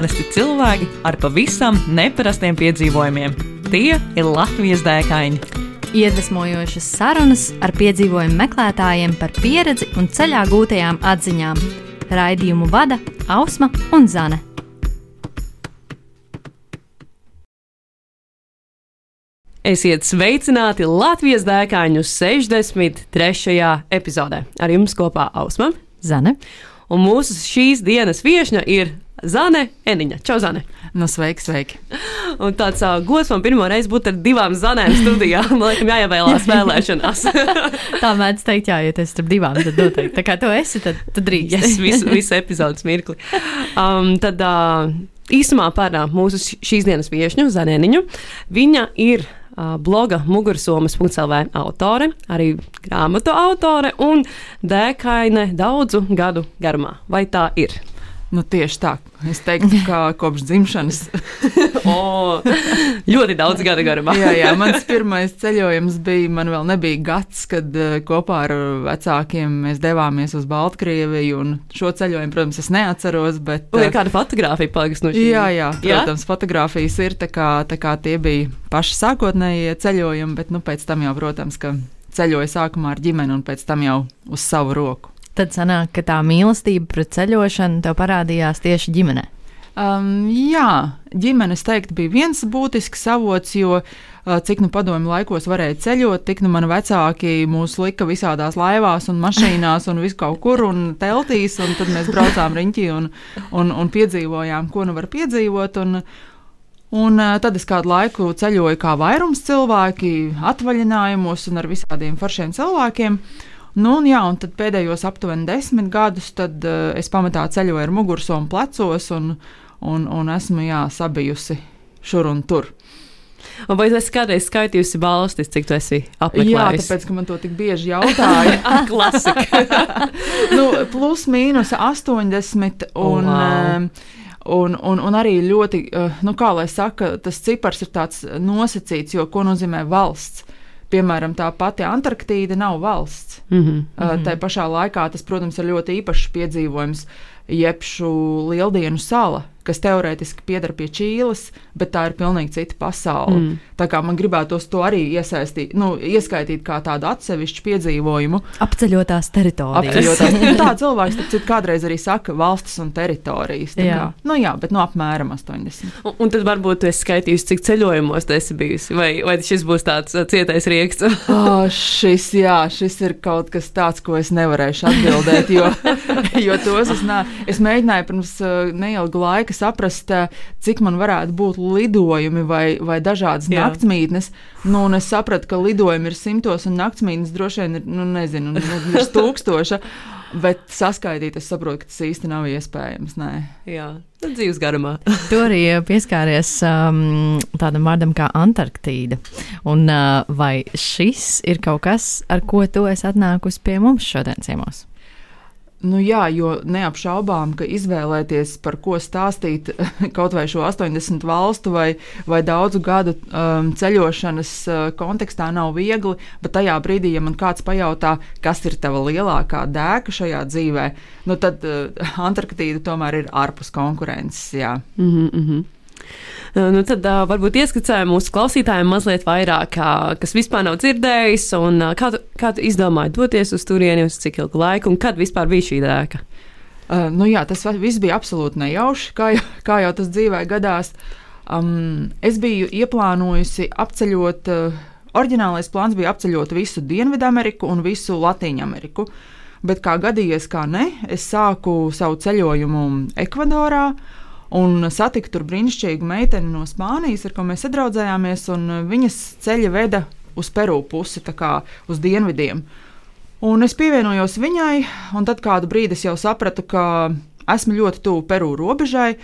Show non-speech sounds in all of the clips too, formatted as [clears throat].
Parasti cilvēki ar pavisam neparastiem piedzīvojumiem. Tie ir Latvijas dēkaini. Iedvesmojošas sarunas ar piedzīvojumu meklētājiem par pieredzi un ceļā gūtajām atziņām. Raidījumu vada Ausma un Zane. Esiet sveicināti Latvijas dēkaņu 63. epizodē. Ar jums kopā Ausma Zane. Un mūsu šīs dienas viesņa ir Zane Eniņa. Čau, Zane! Nu, sveiki, sveiki. Un tāds uh, gods man pirmo reizi būt ar divām zanēm studijā. [laughs] Man liekas, jāievēlās [laughs] vēlēšanās. Tā mēdz teikt, jā, ja tas ir divām, tad noteikti. Tā kā tu esi, tad, tad drīkst. yes, [laughs] visu, visu epizodes mirkli. Um, tad uh, īsumā par uh, mūsu šīs dienas viesņu, Zanēniņu. Viņa ir bloga mugursomas.lv autore, arī grāmatu autore un dēkaine daudzu gadu garumā. Vai tā ir? Nu, tieši tā. Es teiktu, ka kopš dzimšanas. [laughs] o, ļoti daudz gadu garumā. jā, jā, mans pirmais ceļojums bija, man vēl nebija gads, kad uh, kopā ar vecākiem mēs devāmies uz Baltkrieviju. Šo ceļojumu, protams, es neatceros. Bet, uh, ir kāda fotografija palikusi no šīs? Jā, jā, protams, jā? fotografijas ir. Tā kā, tā kā tie bija paši sākotnējie ceļojumi, bet nu, pēc tam jau, protams, ka ceļoja sākumā ar ģimeni un pēc tam jau uz savu roku. Tad sanāk, ka tā mīlestība pret ceļošanu tev parādījās tieši ģimenē. Um, jā, ģimenes teikt, bija viens būtisks avots, jo uh, cik nu padomju laikos varēja ceļot, tik nu mani vecāki mūs lika visādās laivās un mašīnās un vis kaut kur un teltīs, un tad mēs braucām riņķī un, un, un piedzīvojām, ko nu var piedzīvot. Un, Un uh, tad es kādu laiku ceļoju kā vairums cilvēki, atvaļinājumos un ar visādiem foršiem cilvēkiem. Uh, Nu, un, jā, un tad pēdējos aptuveni desmit gadus tad, uh, es pamatā ceļoju ar mugursomu plecos un, un, un esmu jā, sabijusi šur un tur. Un vai es kādreiz skaitījusi valstis, cik tu esi apmeklējis? Jā, tāpēc, ka man to tik bieži jautāja. [laughs] Klasika. [laughs] nu, plus mīnus 80 un. Oh, wow. Un, un, un arī ļoti, nu, kā lai saka, tas cipars ir tāds nosacīts, jo ko nozīmē valsts? Piemēram, tā pati Antarktīda nav valsts. Mm -hmm. uh, tā pašā laikā tas, protams, ir ļoti īpašs piedzīvojums, jeb šo lieldienu sala, kas teorētiski pieder pie Čīles, bet tā ir pilnīgi cita pasaule. Mm. Tā kā man gribētos to arī iesaistīt, nu, ieskaitīt kā tādu atsevišķu piedzīvojumu. Apceļotās teritorijas. Apceļotās. [laughs] nu, tā cilvēks citu, kādreiz arī saka valstis un teritorijas. Jā. Kā, nu, jā, bet no nu, apmēram 80. Un, un tad varbūt tu esi skaitījusi, cik ceļojumos tu esi bijusi, vai, vai šis būs tāds uh, cietais rieksts? [laughs] oh, šis, jā, šis ir kaut kas tāds, ko es nevarēšu atbildēt, jo, [laughs] jo tos es, nā, es mēģināju pirms uh, neilga laika saprast, uh, cik man varētu būt lidojumi vai, vai dažādas jā naktsmītnes. Nu, es sapratu, ka lidojumi ir simtos un naktsmītnes droši vien ir, nu, nezinu, nu, ir tūkstoša. Bet saskaitīt, es saprotu, ka tas īsti nav iespējams. Nē. Jā, tas dzīves garumā. [laughs] tu arī pieskāries um, tādam vārdam kā Antarktīda. Un, uh, vai šis ir kaut kas, ar ko tu esi atnākusi pie mums šodien ciemos? Nu jā, jo neapšaubām, ka izvēlēties, par ko stāstīt [laughs] kaut vai šo 80 valstu vai, vai daudzu gadu um, ceļošanas uh, kontekstā nav viegli, bet tajā brīdī, ja man kāds pajautā, kas ir tava lielākā dēka šajā dzīvē, nu tad uh, Antarktīda tomēr ir ārpus konkurences. Jā. Mm -hmm. Nu, tad uh, varbūt ieskicējam mūsu klausītājiem mazliet vairāk, uh, kas vispār nav dzirdējis, un uh, kā, tu, kā tu izdomāji doties uz turieni, uz cik ilgu laiku, un kad vispār bija šī dēka? Uh, nu jā, tas viss bija absolūti nejauši, kā jau, kā jau tas dzīvē gadās. Um, es biju ieplānojusi apceļot, uh, oriģinālais plāns bija apceļot visu Dienvidameriku un visu Latviju-Ameriku. Bet kā gadījies, kā ne, es sāku savu ceļojumu Ekvadorā, uh, un satiku tur brīnišķīgu meiteni no Spānijas, ar ko mēs sadraudzējāmies, un viņas ceļa veda uz Peru pusi, tā kā uz dienvidiem. Un es pievienojos viņai, un tad kādu brīdi es jau sapratu, ka esmu ļoti tuvu Peru robežai.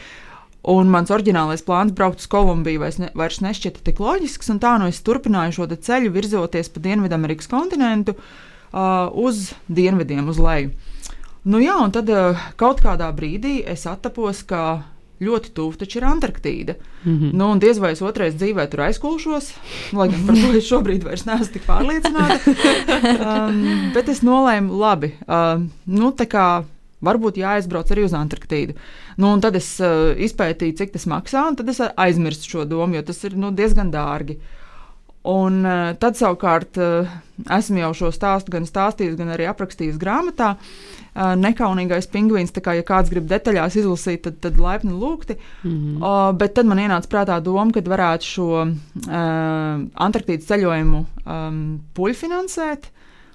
Un mans oriģinālais plāns braukt uz Kolumbiju vairs, ne, vairs nešķita tik loģisks, un tā nu es turpināju šo ceļu virzoties pa Dienvidamerikas kontinentu uh, uz dienvidiem, uz leju. Nu jā, un tad uh, kaut kādā brīdī es attapos, ka ļoti tuvu taču ir Antarktīda. Mm -hmm. nu, diez vai es otrais dzīvē tur aizkulšos, lai gan par to es šobrīd vairs neesmu tik pārliecināta. [laughs] um, bet es nolēmu, labi, um, nu, tā kā Varbūt jāaizbrauc arī uz Antarktīdu. Nu, un tad es uh, izpētīju, cik tas maksā, un tad es aizmirsu šo domu, jo tas ir nu, diezgan dārgi. Un uh, tad savukārt uh, esmu jau šo stāstu gan stāstījis, gan arī aprakstījis grāmatā. Uh, nekaunīgais pingvīns, tā kā ja kāds grib detaļās izlasīt, tad, tad laipni lūgti. Mm -hmm. uh, bet tad man ienāca prātā doma, ka varētu šo uh, Antarktīdas ceļojumu um, puļfinansēt.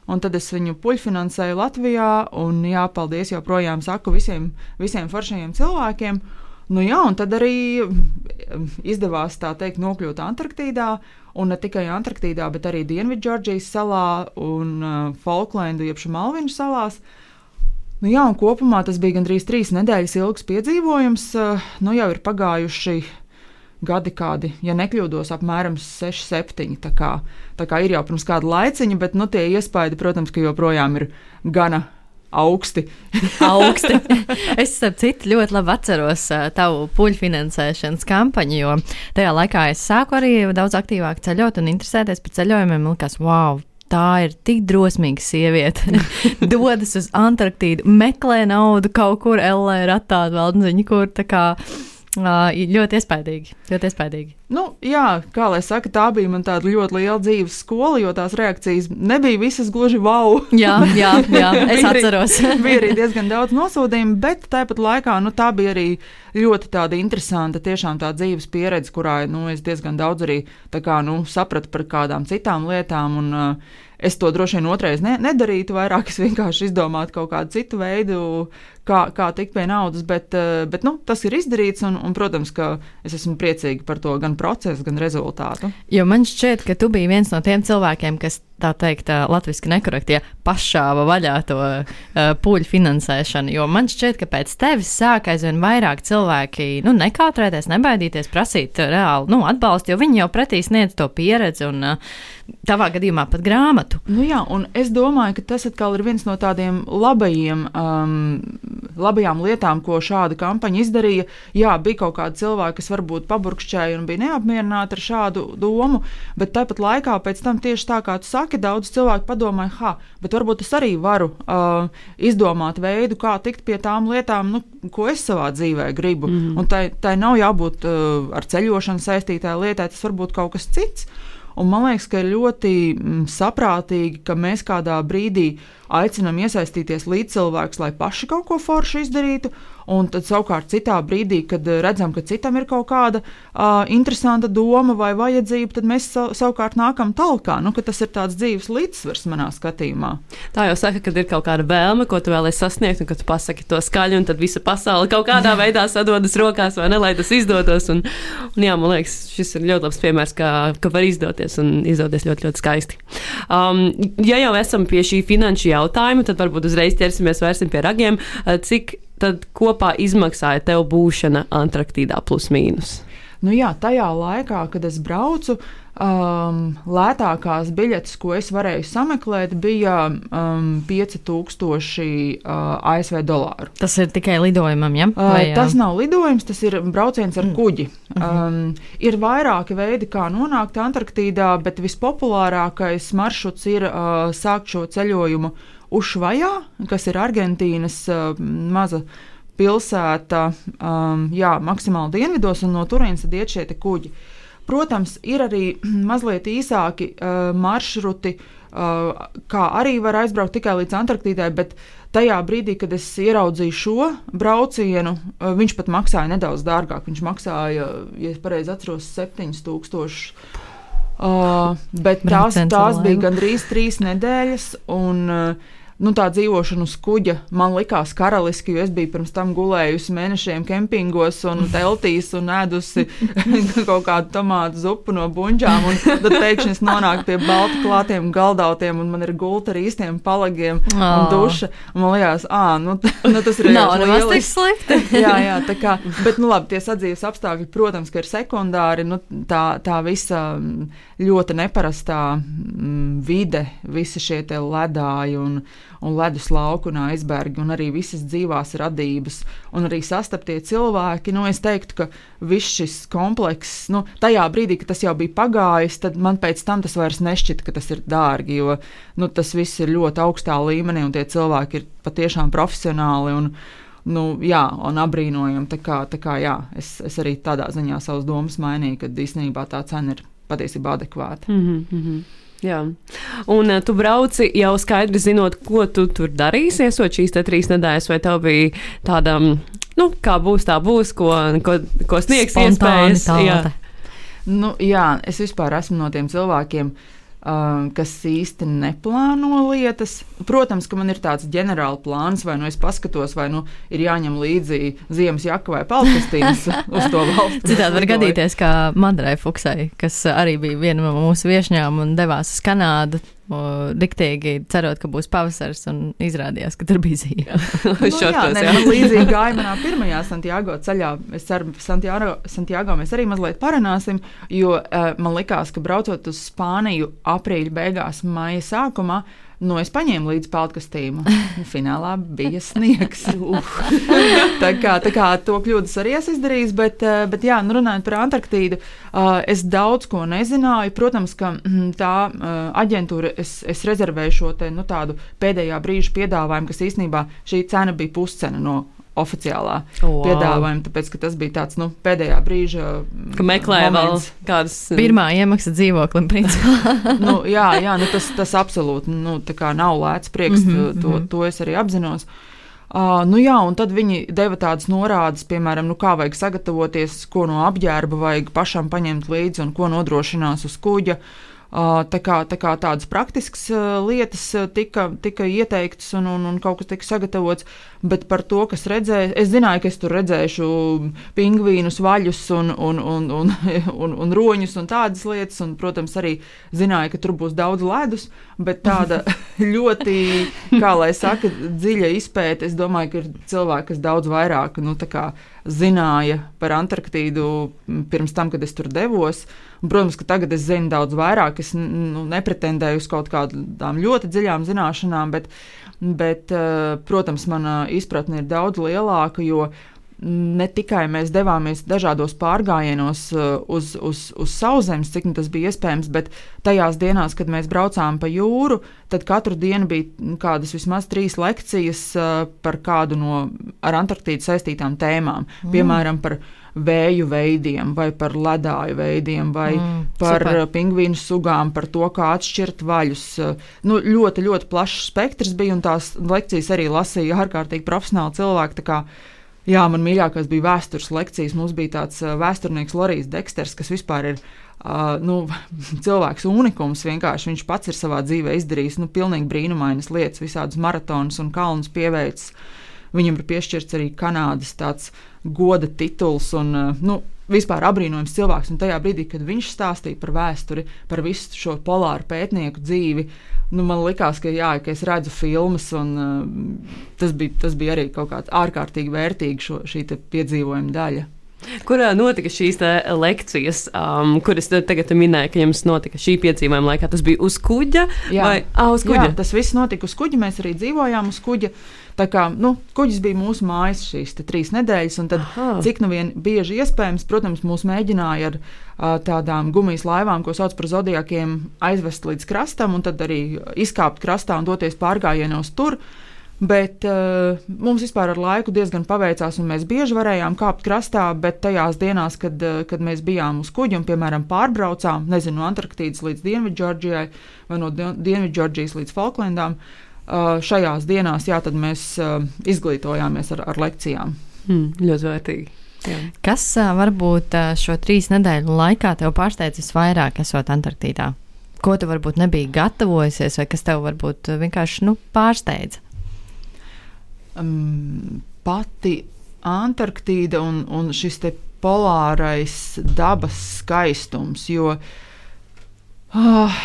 Un tad es viņu puļfinansēju Latvijā, un jāpaldies joprojām saku visiem, visiem foršajiem cilvēkiem. Nu jā, un tad arī izdevās tā teikt nokļūt Antarktīdā, un ne tikai Antarktīdā, bet arī Dienvidžordžijas salā un uh, Falklendu, jeb Šamalviņu salās. Nu jā, un kopumā tas bija gandrīz trīs nedēļas ilgs piedzīvojums. Uh, nu jau ir pagājuši gadi, kādi, ja nekļūdos, apmēram 6, 7. Tā kā, tā kā ir jau pirms kāda laiciņa, bet nu, tie iespaidi, protams, joprojām ir gana augsti. augsti. [laughs] es, starp citu, ļoti labi atceros tavu puļu finansēšanas kampaņu, jo tajā laikā es sāku arī daudz aktīvāk ceļot un interesēties par ceļojumiem. Likās, wow! Tā ir tik drosmīga sieviete. [laughs] Dodas uz Antarktīdu, meklē naudu kaut kur, LE ratā, vēl nezinu, kur. Tā kā Uh, ļoti iespaidīgi. Ļoti iespaidīgi. Nu, jā, kā lai saka, tā bija man tāda ļoti liela dzīves skola, jo tās reakcijas nebija visas gluži wow. jā, jā, jā [laughs] es atceros. [laughs] bija arī diezgan daudz nosūtījumu, bet tāpat laikā nu, tā bija arī ļoti tāda interesanta tiešām tā dzīves pieredze, kurā nu, es diezgan daudz arī kā, nu, sapratu par kādām citām lietām. Un, uh, Es to droši vien otrais ne, nedarītu, vairāk es vienkārši izdomātu kaut kādu citu veidu, kā, kā tikt pie naudas, bet, eh, bet nu, tas ir izdarīts, un, un, protams, ka es esmu priecīga par to gan procesu, gan rezultātu. Jo man šķiet, ka tu biji viens no tiem cilvēkiem, kas tā teikt, latviešu nekorektie pašāva vaļā to uh, puļu finansēšanu. Jo man šķiet, ka pēc tevis sāk aizvien vairāk cilvēki nu, nekautrēties, nebaidīties prasīt reāli nu, atbalstu, jo viņi jau pretī sniedz to pieredzi un uh, tavā gadījumā pat grāmatu. Nu jā, un es domāju, ka tas atkal ir viens no tādiem labajiem. Um, labajām lietām, ko šāda kampaņa izdarīja. Jā, bija kaut kādi cilvēki, kas varbūt paburkšķēja un bija neapmierināti ar šādu domu, bet tāpat laikā pēc tam tieši tā kā tu saki, daudz cilvēku padomāja, ha, bet varbūt es arī varu uh, izdomāt veidu, kā tikt pie tām lietām, nu, ko es savā dzīvē gribu. Mm. Un tai, tai nav jābūt uh, ar ceļošanu saistītā lietā, tas var būt kaut kas cits. Un man liekas, ka ir ļoti mm, saprātīgi, ka mēs kādā brīdī aicinām iesaistīties līdzcilvēkus, lai paši kaut ko foršu izdarītu, Un tad savukārt citā brīdī, kad eh, redzam, ka citam ir kaut kāda uh, interesanta doma vai vajadzība, tad mēs sa savukārt nākam tālāk. Nu, tas ir tāds dzīves līdzsvars manā skatījumā. Tā jau saka, kad ir kaut kāda vēlme, ko tu vēlēsies sasniegt, un kad tu pasaki to skaļi, un tad visa pasaule kaut kādā [laughs] veidā sadodas rokās, vai ne, lai tas izdotos. Un, un jā, man liekas, šis ir ļoti labs piemērs, kā, ka var izdoties un izdoties ļoti, ļoti skaisti. Um, ja jau esam pie šī finanšu jautājuma, tad varbūt uzreiz ķersimies vērsim pie ragiem. Cik tad kopā izmaksāja tev būšana Antarktīdā plus mīnus? Nu jā, tajā laikā, kad es braucu, um, lētākās biļetes, ko es varēju sameklēt, bija um, 5000 uh, ASV dolāru. Tas ir tikai lidojumam, ja? Uh, Vai, uh, tas nav lidojums, tas ir brauciens ar mm. kuģi. Mm -hmm. um, ir vairāki veidi, kā nonākt Antarktīdā, bet vispopulārākais maršruts ir uh, sākt šo ceļojumu Ušvajā, kas ir Argentīnas uh, maza pilsēta, um, jā, maksimāli dienvidos, un no turienes iet šie kuģi. Protams, ir arī [clears throat] mazliet īsāki uh, maršruti, uh, kā arī var aizbraukt tikai līdz Antarktīdai, bet tajā brīdī, kad es ieraudzīju šo braucienu, uh, viņš pat maksāja nedaudz dārgāk. Viņš maksāja, ja pareizi atceros, 7000. Uh, bet tās, tās bija gandrīz trīs nedēļas. Un, uh, nu, tā dzīvošana uz kuģa man likās karaliski, jo es biju pirms tam gulējusi mēnešiem kempingos un [laughs] teltīs un ēdusi [laughs] kaut kādu tomātu zupu no buļģām. Tad pēkšņi es nonāku pie balti klātiem galdautiem un man ir gulta ar īstiem palagiem oh. un duša. Un man liekas, ah, nu, [laughs] nu tas ir Nav nemaz tik slikti. jā, jā, tā kā, bet, nu labi, tie sadzīves apstākļi, protams, ka ir sekundāri, nu, tā, tā visa ļoti neparastā mm, vide, visi šie ledāji un, un ledus lauku un aizbergi, un arī visas dzīvās radības, un arī sastaptie cilvēki. Nu, es teiktu, ka viss šis komplekss, nu, tajā brīdī, kad tas jau bija pagājis, tad man pēc tam tas vairs nešķita, ka tas ir dārgi, jo nu, tas viss ir ļoti augstā līmenī, un tie cilvēki ir patiešām profesionāli. Un, nu, jā, un apbrīnojami. Tā kā, tā kā jā, es, es arī tādā ziņā savas domas mainīju, ka īstenībā tā cena ir patiesībā adekvāta. Mm -hmm. Jā, un uh, tu brauci jau skaidri zinot, ko tu tur darīsi, esot šīs trīs nedēļas, vai tev bija tāda, nu, kā būs, tā būs, ko, ko, ko sniegs iespējas. Jā. Nu, jā, es vispār esmu no tiem cilvēkiem, uh, kas īsti neplāno lietas. Protams, ka man ir tāds ģenerāls plāns, vai nu es paskatos, vai nu ir jāņem līdzi ziemas jaka vai palkastīns [laughs] uz to valsts. Citādi var gadīties, kā Madrai Fuksai, kas arī bija viena no mūsu viešņām un devās uz Kanādu diktīgi cerot, ka būs pavasaris, un izrādījās, ka tur bija zīme. [laughs] nu, jā, ne, man līdzīgi gāja manā pirmajā Santiago ceļā. Es ceru, ka Santiago, Santiago mēs arī mazliet parunāsim, jo uh, man likās, ka braucot uz Spāniju aprīļa beigās, maija sākumā, Nu, es paņēmu līdzi peltkastīmu. Finālā bija sniegs. tā, kā, tā kā to kļūdas arī esmu izdarījis, bet, eh, bet jā, nu, runājot par Antarktīdu, eh, es daudz ko nezināju. Protams, ka mm, tā eh, aģentūra, es, es rezervēju šo te, nu, tādu pēdējā brīža piedāvājumu, kas īstenībā šī cena bija puscena no oficiālā wow. piedāvājuma, tāpēc tas bija tāds nu, pēdējā brīža. Ka meklēja vēl kādas. Pirmā iemaksa dzīvoklim, principā. [laughs] nu, jā, jā nu, tas, tas absolūti nu, nav lēts prieks, mm -hmm, to, to, to es arī apzinos. Uh, nu jā, un tad viņi deva tādas norādes, piemēram, nu, kā vajag sagatavoties, ko no apģērba vajag pašam paņemt līdzi un ko nodrošinās uz kuģa. Uh, Tā kā, tā kā tādas praktiskas lietas tika, tika ieteiktas un, un, un kaut kas tika sagatavots, bet par to, kas redzēja, es zināju, ka es tur redzēšu pingvīnus, vaļus un, un, un, un, [laughs] un, un roņus un tādas lietas, un, protams, arī zināju, ka tur būs daudz ledus, bet tāda [laughs] ļoti, kā lai saka, dziļa izpēte, es domāju, ka ir cilvēki, kas daudz vairāk, nu, tā kā zināja par Antarktīdu pirms tam, kad es tur devos. Un, protams, ka tagad es zinu daudz vairāk. Es nu, nepretendēju uz kaut kādām ļoti dziļām zināšanām, bet, bet eh, protams, mana izpratne ir daudz lielāka, jo ne tikai mēs devāmies dažādos pārgājienos uh, uz, uz, uz sauszemes, cik nu tas bija iespējams, bet tajās dienās, kad mēs braucām pa jūru, tad katru dienu bija kādas vismaz trīs lekcijas uh, par kādu no ar Antarktīdu saistītām tēmām. Mm. Piemēram, par vēju veidiem, vai par ledāju veidiem, vai mm, par super. Uh, pingvīnu sugām, par to, kā atšķirt vaļus. Nu, ļoti, ļoti plašs spektrs bija, un tās lekcijas arī lasīja ārkārtīgi profesionāli cilvēki. Jā, man mīļākais bija vēstures lekcijas. Mums bija tāds uh, vēsturnieks Lorijs Deksters, kas vispār ir uh, nu, [laughs] cilvēks unikums. Vienkārši viņš pats ir savā dzīvē izdarījis nu, pilnīgi brīnumainas lietas, visādus maratonus un kalnus pieveicis. Viņam ir piešķirts arī Kanādas tāds goda tituls. Un, uh, nu, vispār apbrīnojams cilvēks. Un tajā brīdī, kad viņš stāstīja par vēsturi, par visu šo polāru pētnieku dzīvi, nu, man likās, ka, jā, ka es redzu filmas, un uh, tas, bija, tas bija arī kaut kāds ārkārtīgi vērtīgs šo, šī piedzīvojuma daļa. Kurā notika šīs lekcijas, um, kuras tagad minēja, ka jums notika šī piedzīvojuma laikā? Tas bija uz kuģa jā. vai ah, uz kuģa? Jā, tas viss notika uz kuģa. Mēs arī dzīvojām uz kuģa. Tā kā nu, kuģis bija mūsu mājas šīs trīs nedēļas, un tad, Aha. cik nu vien bieži iespējams, protams, mūs mēģināja ar uh, tādām gumijas laivām, ko sauc par zodiakiem, aizvest līdz krastam, un tad arī izkāpt krastā un doties pārgājienos tur. Bet uh, mums vispār ar laiku diezgan paveicās, un mēs bieži varējām kāpt krastā. Bet tajās dienās, kad, uh, kad mēs bijām uz kuģa un, piemēram, pārbraucām nezinu, no Antarktīdas līdz Dienvidžordžijai vai no Dienvidžordžijas līdz Falklandām, uh, Uh, šajās dienās jā, mēs uh, izglītojāmies ar, ar lekcijām. Hmm, ļoti vērtīgi. Jā. Kas uh, varbūt šo trīs nedēļu laikā tev pārsteidz visvairāk, esot Antarktīdā? Ko tu varbūt nebija gatavojusies, vai kas tev varbūt vienkārši nu, pārsteidz? Um, pati Antarktīda un, un šis polārais dabas skaistums, jo uh,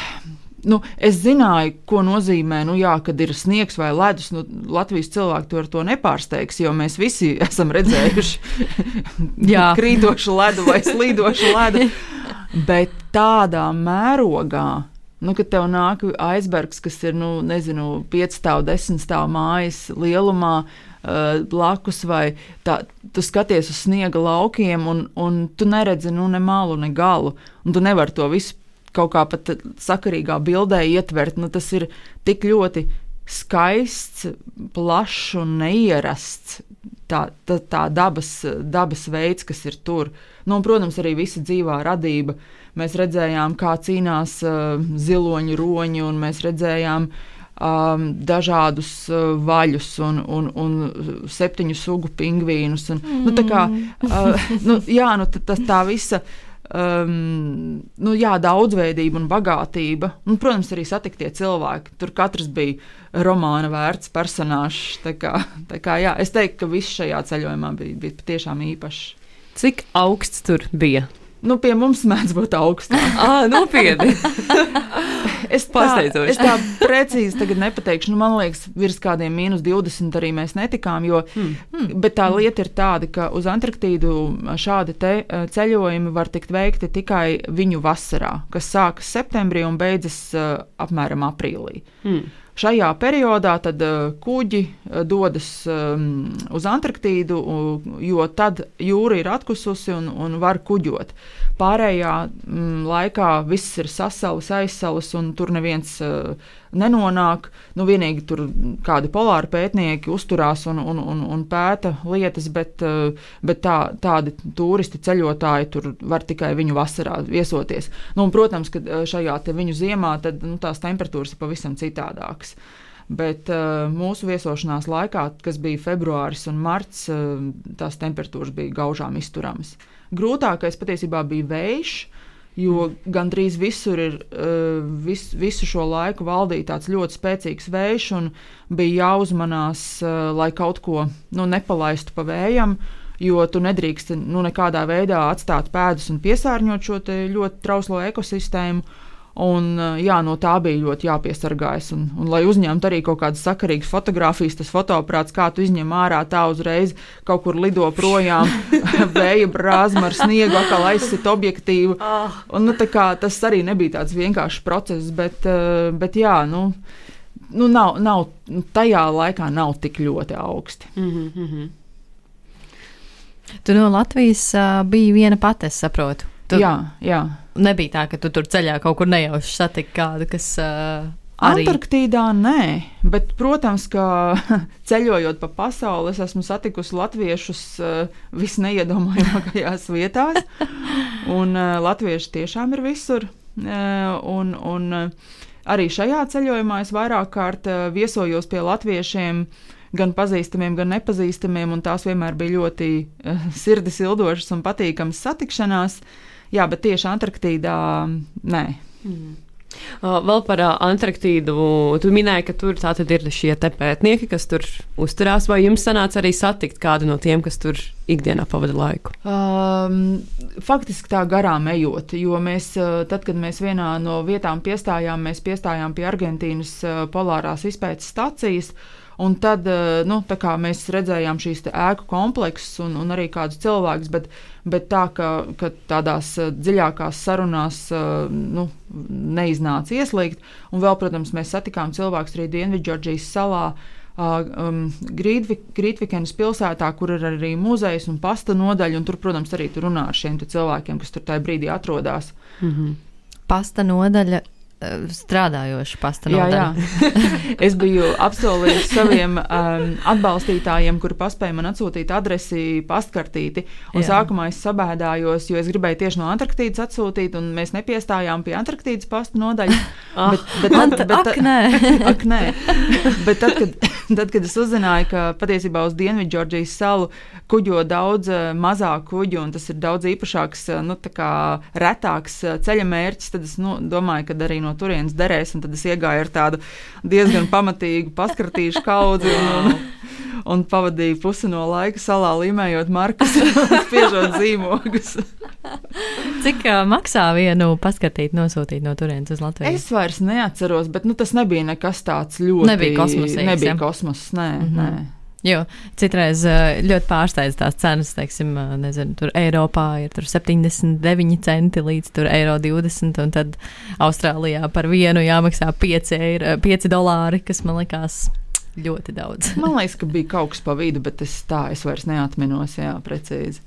nu, es zināju, ko nozīmē, nu, jā, kad ir sniegs vai ledus. Nu, Latvijas cilvēki to ar to nepārsteigs, jo mēs visi [laughs] esam redzējuši [laughs] krītošu ledu vai [laughs] slīdošu ledu. Bet tādā mērogā Nu, kad tev nāk aizbergs, kas ir, nu, nezinu, 5 stāvu, 10 stāvu mājas lielumā, uh, blakus, vai tā, tu skaties uz sniega laukiem, un, un tu neredzi nu, ne malu, ne galu. Un tu nevari to visu kaut kā pat sakarīgā bildē ietvert. Nu, tas ir tik ļoti skaists, plašs un neierasts. Tā, tā, tā dabas, dabas veids, kas ir tur. Nu, un, protams, arī visa dzīvā radība. Mēs redzējām, kā cīnās uh, ziloņi, roņi, un mēs redzējām um, dažādus uh, vaļus un, un, un septiņu sugu pingvīnus. Un, mm. nu, kā, uh, nu, jā, nu, tas tā visa. Um, nu, jā, daudzveidība un bagātība. Un, protams, arī satiktie cilvēki. Tur katrs bija romāna vērts personāžs. Tā kā, tā kā, jā, es teiktu, ka viss šajā ceļojumā bija, bija patiešām īpašs. Cik augsts tur bija? Nu, pie mums mēdz būt augstāk. [laughs] ah, nopietni. [laughs] es tā, es tā precīzi nepateikšu. Nu, man liekas, virs kādiem mīnus 20 arī mēs netikām. Jo. Hmm, bet tā lieta ir tāda, ka uz Antarktīdu šādi ceļojumi var tikt veikti tikai viņu vasarā, kas sākas septembrī un beidzas uh, apmēram aprīlī. Hmm. Šajā periodā tad uh, kuģi uh, dodas um, uz Antarktīdu, jo tad jūra ir atkususi un, un var kuģot. Pārējā mm, laikā viss ir sasalis, aizsalis, un tur neviens uh, nenonāk. Nu, vienīgi tur kādi polāri pētnieki uzturās un, un, un, un pēta lietas, bet, uh, bet tā, tādi turisti, ceļotāji tur var tikai viņu vasarā viesoties. Nu, un, protams, ka uh, šajā viņu ziemā tad, nu, tās temperatūras ir pavisam citādākas. Bet uh, mūsu viesošanās laikā, kas bija februāris un marts, uh, tās temperatūras bija gaužām izturamas. Uh, Grūtākais patiesībā bija vējš, jo gandrīz visur ir eh, vis, visu šo laiku valdīja tāds ļoti spēcīgs vējš, un bija jāuzmanās, eh, lai kaut ko nu, nepalaistu pa vējam. Jo tu nedrīkst nu, nekādā veidā atstāt pēdas un piesārņot šo ļoti trauslo ekosistēmu. Un, eh, jā, no tā bija ļoti jāpiesargājas. Un, un, lai uzņemtu arī kaut kādas sakarīgas fotogrāfijas, tas fotoaparāts, kā tu izņem ārā, tā uzreiz kaut kur lido projām, [laughs] vēja brāzma ar sniegu, atkal aizsit objektīvu. Ah. Un, nu, kā, tas arī nebija tāds vienkāršs process, bet, eh, bet jā, nu, nu, nav, nav, tajā laikā nav tik ļoti augsti. Mm -hmm. Tu no Latvijas uh, biji viena pati, es saprotu. Tu... Jā, jā nebija tā, ka tu tur ceļā kaut kur nejauši satiki kādu, kas. Uh, Arī. Antarktīdā nē, bet, protams, ka [laughs] ceļojot pa pasauli, es esmu satikusi latviešus uh, visneiedomājamākajās [laughs] vietās. Un uh, latvieši tiešām ir visur. Uh, un, un, uh, arī šajā ceļojumā es vairāk kārt uh, viesojos pie latviešiem, gan pazīstamiem, gan nepazīstamiem, un tās vienmēr bija ļoti uh, sirdis ildošas un patīkamas satikšanās. Uh, Jā, bet tieši Antarktīdā nē. Mm. Uh, vēl par uh, Antarktīdu. Tu minēji, ka tur ir šie pētnieki, kas tur uzturās. Vai jums sanāca arī satikt kādu no tiem, kas tur ikdienā pavada laiku? Um, faktiski tā garām ejot, jo mēs, tad, kad mēs vienā no vietām piestājām, mēs piestājām pie Argentīnas polārās izpētes stacijas. Un tad nu, mēs redzējām šīs ēku kompleksus un, un arī kādus cilvēkus, bet, bet tā, ka, ka tādās dziļākās sarunās nu, neiznāca ieslīgt. Un vēl, protams, mēs satikām cilvēkus arī Dienvidžordžijas salā. Um, Grītvikenas pilsētā, kur ir arī muzejs un pasta nodaļa, un tur, protams, arī tur runā ar šiem cilvēkiem, kas tur tajā brīdī atrodas. Mm -hmm. Pasta nodaļa Eh, strādājoša pasta jā, jā. [laughs] es biju apsolījis saviem um, atbalstītājiem, kuri paspēja man atsūtīt adresi pastkartīti. Un jā. sākumā es sabēdājos, jo es gribēju tieši no Antarktīdas atsūtīt, un mēs nepiestājām pie Antarktīdas pasta nodaļas. Oh, [laughs] bet, bet, tad, bet, ak, nē. [laughs] ak, nē. bet tad, kad, tad, kad es uzzināju, ka patiesībā uz Dienvidžordžijas salu kuģo daudz uh, mazāk kuģu, un tas ir daudz īpašāks, uh, nu, retāks uh, ceļa mērķis, tad es nu, domāju, ka arī no turienes derēs. Tad es iegāju ar tādu diezgan pamatīgu paskratīšu kaudzi. Un, un, un pavadīju pusi no laika salā līmējot markas, [laughs] spiežot zīmogus. Cik uh, maksā vienu paskatīt, nosūtīt no turienes uz Latviju? Es vairs neatceros, bet nu, tas nebija nekas tāds ļoti. Nebija kosmosa. Nebija kosmosa, nē, mm -hmm. nē. Jo citreiz eh, ļoti pārsteidz tās cenas, teiksim, eh, nezinu, tur Eiropā ir tur 79 centi līdz tur eiro 20, un tad Austrālijā par vienu jāmaksā 5, eiro, 5 dolāri, kas man likās ļoti daudz. Man liekas, ka bija kaut kas pa vidu, bet es tā es vairs neatminos, jā, precīzi.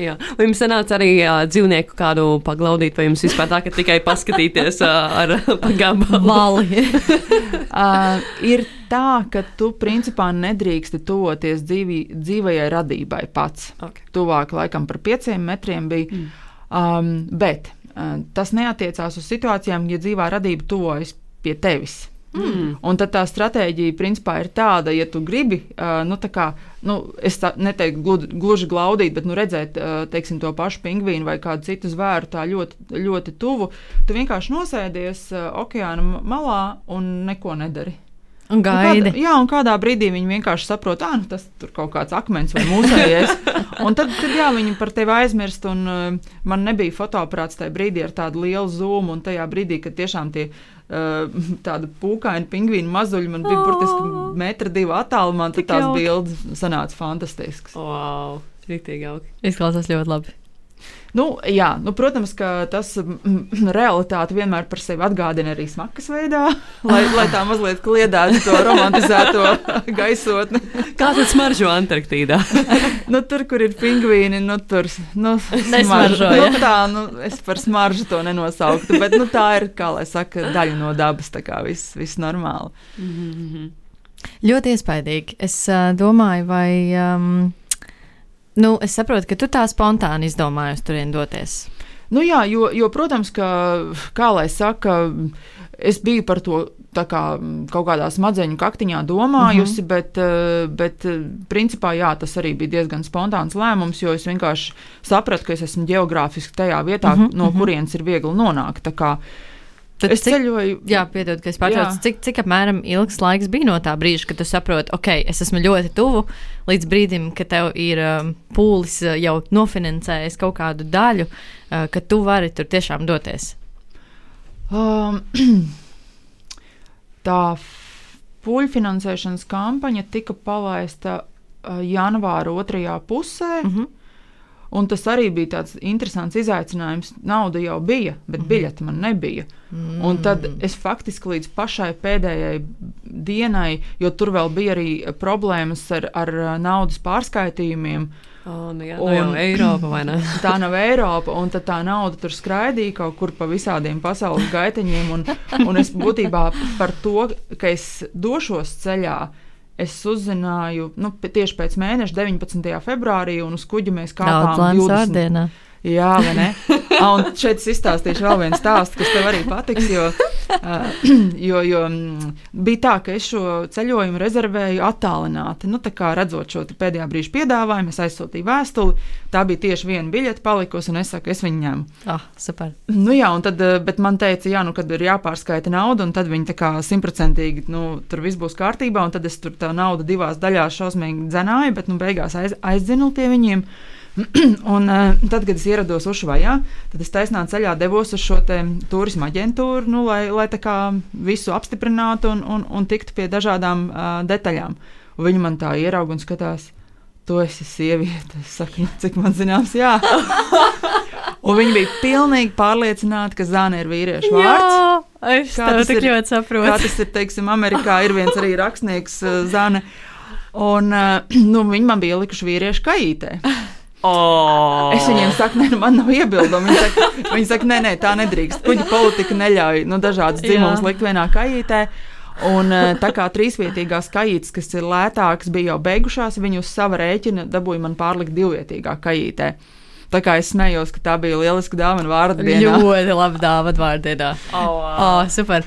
Jā. Vai jums sanāca arī uh, dzīvnieku kādu paglaudīt, vai jums vispār tā, ka tikai paskatīties uh, ar pagabalu? Vali. [laughs] uh, ir tā, ka tu principā nedrīksti tuvoties dzīvi, dzīvajai radībai pats. Okay. Tuvāk laikam par pieciem metriem bija. Mm. Um, bet uh, tas neatiecās uz situācijām, ja dzīvā radība tuvojas pie tevis. Mm. Un tad tā stratēģija principā ir tāda, ja tu gribi, uh, nu, kā, nu, es tā neteiktu gluži, gluži glaudīt, bet nu, redzēt uh, teiksim, to pašu pingvīnu vai kādu citu zvēru tā ļoti, ļoti tuvu, tu vienkārši nosēdies uh, okeāna malā un neko nedari. Un gaidi. Un kādā, jā, un kādā brīdī viņi vienkārši saprot, ka nu, tas ir kaut kāds akmens vai mūzējies. [laughs] un tad, tad jā, viņi par tevi aizmirst. Un, uh, man nebija fotoaparāts tajā brīdī ar tādu lielu zūmu, un tajā brīdī, kad tiešām tie uh, [laughs] tādi pūkaini pingvīnu mazuļi man bija burtiski metra divu attālumā, tad tās bildes sanāca fantastiskas. Wow, rīktīgi jauki. Izklausās ļoti labi. Nu, jā, nu, protams, ka tas mm, realitāti vienmēr par sevi atgādina arī smakas veidā, [laughs] lai, lai tā mazliet kliedētu to romantizēto [laughs] gaisotni. Kā tas smaržo Antarktīdā? [laughs] nu, tur, kur ir pingvīni, nu, tur nu, nesmaržo. Nu, tā, nu, es par smaržu to nenosauktu, bet nu, tā ir, kā lai saka, daļa no dabas, tā kā viss, viss normāli. Mm -hmm. Ļoti iespaidīgi. Es uh, domāju, vai. Um, Nu, es saprotu, ka tu tā spontāni izdomāji uz turieni doties. Nu, jā, jo, jo, protams, ka, kā lai saka, es biju par to kā, kaut kādā smadzeņu kaktiņā domājusi, uh mhm. -huh. bet, eh, bet eh, principā jā, tas arī bija diezgan spontāns lēmums, jo es vienkārši sapratu, ka es esmu geogrāfiski tajā vietā, uh mhm, -huh, no uh mhm. -huh. kurienes ir viegli nonākt. Tad es cik, ceļoju. Jā, piedod, ka es pārtraucu. Cik, cik apmēram ilgs laiks bija no tā brīža, kad tu saproti, ok, es esmu ļoti tuvu līdz brīdim, kad tev ir um, pūlis uh, jau nofinansējis kaut kādu daļu, uh, ka tu vari tur tiešām doties? Um, [clears throat] tā pūļu finansēšanas kampaņa tika palaista uh, janvāra otrajā pusē. Uh mhm. -huh. Un tas arī bija tāds interesants izaicinājums. Nauda jau bija, bet mm. biļete man nebija. Mm. Un tad es faktiski līdz pašai pēdējai dienai, jo tur vēl bija arī problēmas ar, ar naudas pārskaitījumiem. Oh, nu jā, un, jau Eiropa, [laughs] tā nav Eiropa, un tā nauda tur skraidīja kaut kur pa visādiem pasaules gaiteņiem. Un, un es būtībā par to, ka es došos ceļā, es uzzināju nu, tieši pēc mēneša, 19. februārī, un uz kuģa mēs kāpām 20. Jā, vai ne? [laughs] Un šeit es izstāstīšu vēl vienu stāstu, kas tev arī patiks. Jo, [clears throat] jo, jo bija tā, ka es šo ceļojumu rezervēju attālināti. Nu, redzot šo pēdējā brīža piedāvājumu, es aizsūtīju vēstuli. Tā bija tieši viena biļete palikusi, un es saku, es viņu ņemu. Ah, super. Nu, jā, tad, bet man teica, jā, nu, kad ir jāpārskaita nauda, un tad viņi tā kā simtprocentīgi, nu, tur viss būs kārtībā, un tad es tur tā nauda divās daļās šausmīgi dzenāju, bet, nu, beigās aiz, aizdzinu pie viņiem. [clears throat] un, uh, tad, kad es ierados Ušvajā, tad es taisnā ceļā devos uz šo turisma aģentūru, nu, lai, lai visu apstiprinātu un, un, un tiktu pie dažādām uh, detaļām. Un viņi man tā ieraudzīja un skatās, tu esi sieviete. Es saku, cik man zināms, jā. [laughs] un viņi bija pilnīgi pārliecināti, ka Zāne ir vīriešu vārds. Jā, es kā tas ir ļoti saprotu. Kā tas ir, teiksim, Amerikā ir viens arī rakstnieks uh, Zāne. Un [clears throat] nu, viņi man bija likuši vīriešu kaitē. Oh. Es viņiem saku, nē, nu, man nav iebildumu. Viņi saka, viņi saka nē, nē, tā nedrīkst. Kuģa politika neļauj nu, dažādas dzimumus likt vienā kājītē. Un eh, tā kā trīsvietīgās kājītes, kas ir lētākas, bija jau beigušās, viņi uz sava rēķina dabūja man pārlikt divvietīgā kājītē. Tā kā es smējos, ka tā bija lieliska dāvana vārdu dienā. Ļoti laba dāvana vārdu dienā. Oh, wow. oh, super.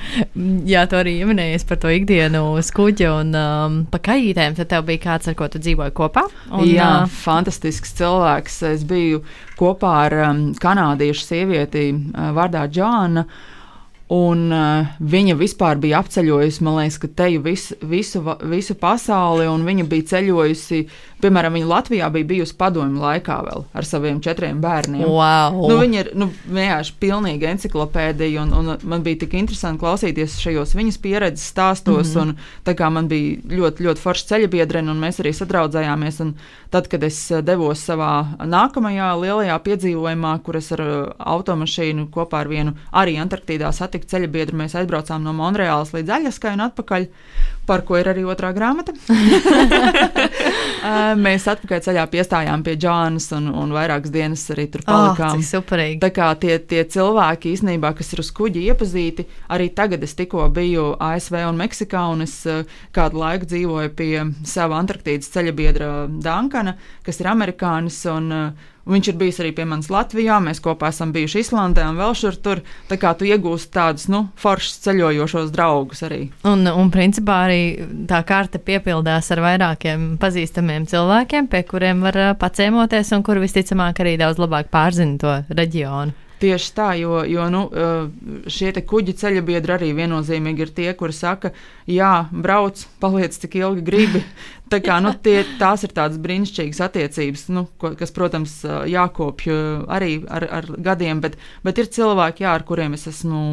Jā, tu arī pieminējies par to ikdienu uz kuģa un um, pa kājītēm. Tad tev bija kāds, ar ko tu dzīvoji kopā? Un, Jā, uh, fantastisks cilvēks. Es biju kopā ar um, kanādiešu sievieti uh, vārdā Džāna. Un uh, viņa vispār bija apceļojusi, man liekas, ka te jau visu, visu, visu pasauli, un viņa bija ceļojusi Piemēram, viņa Latvijā bija bijusi padomju laikā vēl ar saviem četriem bērniem. Wow. Nu, viņa ir nu, vienkārši pilnīga enciklopēdija, un, un man bija tik interesanti klausīties šajos viņas pieredzes stāstos. Mm -hmm. Tā kā man bija ļoti, ļoti forša ceļa biedrene, un mēs arī sadraudzējāmies. Tad, kad es devos savā nākamajā lielajā piedzīvojumā, kur es ar automašīnu kopā ar vienu arī Antarktīdā satiku ceļa biedru, mēs aizbraucām no Monreālas līdz Aļaskai un atpakaļ, par ko ir arī otrā grāmata. [laughs] [laughs] mēs atpakaļ ceļā piestājām pie Džānas un, un vairākas dienas arī tur palikām. Oh, superīgi. Tā kā tie, tie cilvēki īstenībā, kas ir uz kuģi iepazīti, arī tagad es tikko biju ASV un Meksikā, un es kādu laiku dzīvoju pie sava Antarktīdas ceļa biedra Dankana, kas ir amerikānis. Un, uh, Viņš ir bijis arī pie manis Latvijā, mēs kopā esam bijuši Islandē un vēl šur tur. Tā kā tu iegūsti tādus, nu, foršus ceļojošos draugus arī. Un, un principā arī tā karte piepildās ar vairākiem pazīstamiem cilvēkiem, pie kuriem var paciemoties un kuri visticamāk arī daudz labāk pārzina to reģionu. Tieši tā, jo, jo nu, šie kuģi ceļa biedri arī viennozīmīgi ir tie, kuri saka, jā, brauc, paliec cik ilgi gribi. [laughs] Tā kā, nu, tie, tās ir tādas brīnišķīgas attiecības, nu, ko, kas, protams, jākopja arī ar, ar gadiem, bet, bet ir cilvēki, jā, ar kuriem es esmu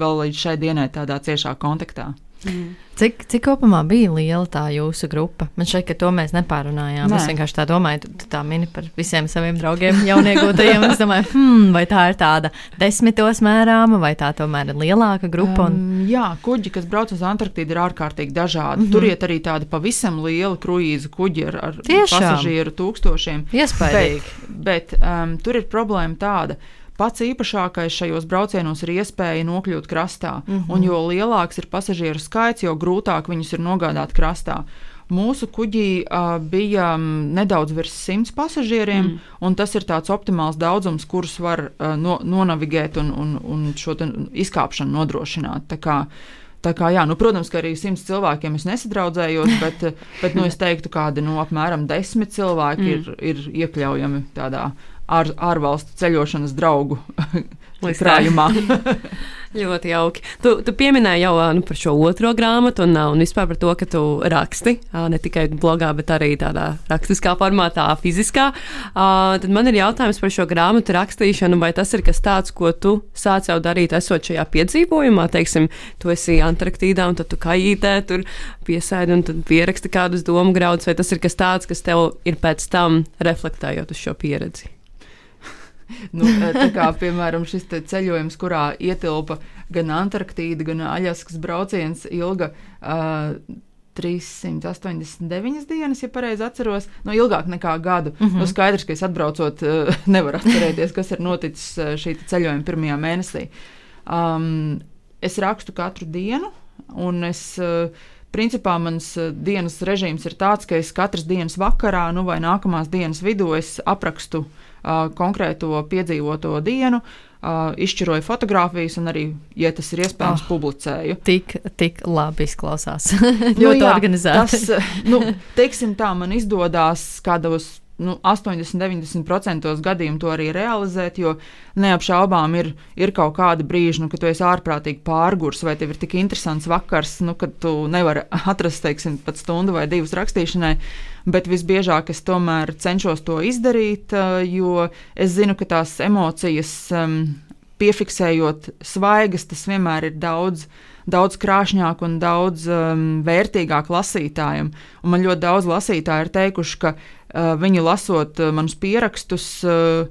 vēl līdz šai dienai tādā ciešā kontaktā. Mm. Cik, cik kopumā bija liela tā jūsu grupa? Man šķiet, ka to mēs nepārunājām. Nē. Es vienkārši tā domāju, tu, tu tā mini par visiem saviem draugiem, jauniegūtajiem. es domāju, hmm, vai tā ir tāda desmitos mērāma, vai tā tomēr ir lielāka grupa? Un... Um, jā, kuģi, kas brauc uz Antarktīdu, ir ārkārtīgi dažādi. Mm -hmm. Tur iet arī tādi pavisam lieli kruīzu kuģi ar, ar pasažieru tūkstošiem. Iespējams. Bet, bet um, tur ir problēma tāda ka Pats īpašākais šajos braucienos ir iespēja nokļūt krastā, mm -hmm. un jo lielāks ir pasažieru skaits, jo grūtāk viņus ir nogādāt krastā. Mūsu kuģī uh, bija um, nedaudz virs simts pasažieriem, mm. un tas ir tāds optimāls daudzums, kurus var uh, no, nonavigēt un, un, un šo izkāpšanu nodrošināt. Tā kā, Tā kā, jā, nu, protams, ka arī simts cilvēkiem es nesadraudzējos, [laughs] bet, bet nu, es teiktu, ka nu, apmēram desmit cilvēki mm. ir, ir iekļaujami tādā ār, ārvalstu ceļošanas draugu [laughs] krājumā. [laughs] Ļoti jauki. Tu, tu pieminēji jau nu, par šo otro grāmatu un, un vispār par to, ka tu raksti ne tikai blogā, bet arī tādā rakstiskā formātā, fiziskā. Tad man ir jautājums par šo grāmatu rakstīšanu, vai tas ir kas tāds, ko tu sāc jau darīt, esot šajā piedzīvojumā. Teiksim, tu esi Antarktīdā un tad tu kājītē, tur piesēdi un tad pieraksti kādus domu graudus, vai tas ir kas tāds, kas tev ir pēc tam reflektējot uz šo pieredzi? [laughs] nu, eh, tā kā, piemēram, šis ceļojums, kurā ietilpa gan Antarktīda, gan Aļaskas brauciens, ilga uh, 389 dienas, ja pareizi atceros, no ilgāk nekā gadu. Mm -hmm. nu, skaidrs, ka es atbraucot, uh, [laughs] nevaru atcerēties, kas ir noticis šī ceļojuma pirmajā mēnesī. Um, es rakstu katru dienu, un es. Uh, Principā mans dienas režīms ir tāds, ka es katras dienas vakarā, nu vai nākamās dienas vidū, aprakstu konkrēto piedzīvoto dienu, izšķiroju fotogrāfijas un arī, ja tas ir iespējams, oh, publicēju. Tik, tik labi izklausās. [laughs] Ļoti nu, jā, organizēti. Tas, nu, teiksim tā, man izdodas kādos nu, 80-90% gadījumu to arī realizēt, jo neapšaubām ir, ir kaut kāda brīža, nu, kad tu esi ārprātīgi pārgurs, vai tev ir tik interesants vakars, nu, ka tu nevari atrast, teiksim, pat stundu vai divas rakstīšanai. Bet visbiežāk es tomēr cenšos to izdarīt, jo es zinu, ka tās emocijas, um, piefiksējot svaigas, tas vienmēr ir daudz daudz krāšņāk un daudz um, vērtīgāk lasītājiem. Un man ļoti daudz lasītāju ir teikuši, ka viņi lasot uh, manus pierakstus, uh,